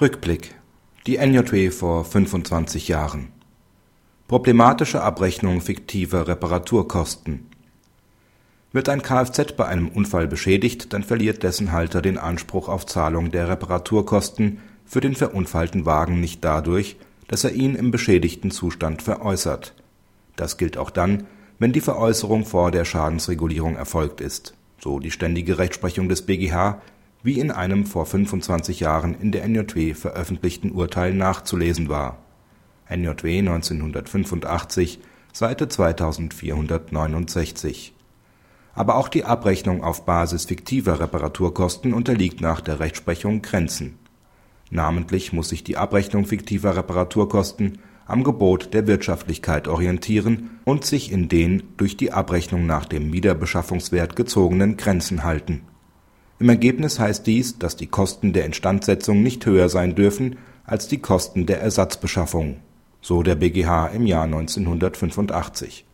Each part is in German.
Rückblick. Die NJW vor 25 Jahren. Problematische Abrechnung fiktiver Reparaturkosten. Wird ein Kfz bei einem Unfall beschädigt, dann verliert dessen Halter den Anspruch auf Zahlung der Reparaturkosten für den verunfallten Wagen nicht dadurch, dass er ihn im beschädigten Zustand veräußert. Das gilt auch dann, wenn die Veräußerung vor der Schadensregulierung erfolgt ist, so die ständige Rechtsprechung des BGH, wie in einem vor 25 Jahren in der NJW veröffentlichten Urteil nachzulesen war (NJW 1985, Seite 2469). Aber auch die Abrechnung auf Basis fiktiver Reparaturkosten unterliegt nach der Rechtsprechung Grenzen. Namentlich muss sich die Abrechnung fiktiver Reparaturkosten am Gebot der Wirtschaftlichkeit orientieren und sich in den durch die Abrechnung nach dem Wiederbeschaffungswert gezogenen Grenzen halten. Im Ergebnis heißt dies, dass die Kosten der Instandsetzung nicht höher sein dürfen als die Kosten der Ersatzbeschaffung, so der BGH im Jahr 1985.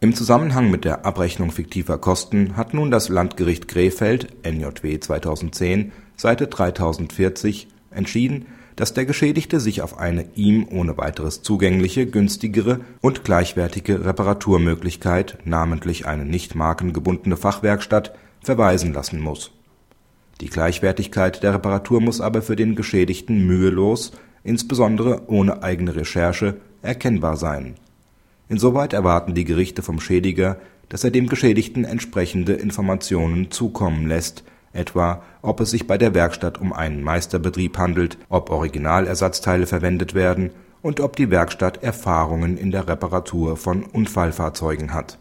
Im Zusammenhang mit der Abrechnung fiktiver Kosten hat nun das Landgericht Krefeld (NJW 2010, Seite 3040) entschieden dass der Geschädigte sich auf eine ihm ohne weiteres zugängliche, günstigere und gleichwertige Reparaturmöglichkeit, namentlich eine nicht markengebundene Fachwerkstatt, verweisen lassen muss. Die Gleichwertigkeit der Reparatur muss aber für den Geschädigten mühelos, insbesondere ohne eigene Recherche, erkennbar sein. Insoweit erwarten die Gerichte vom Schädiger, dass er dem Geschädigten entsprechende Informationen zukommen lässt etwa ob es sich bei der Werkstatt um einen Meisterbetrieb handelt, ob Originalersatzteile verwendet werden und ob die Werkstatt Erfahrungen in der Reparatur von Unfallfahrzeugen hat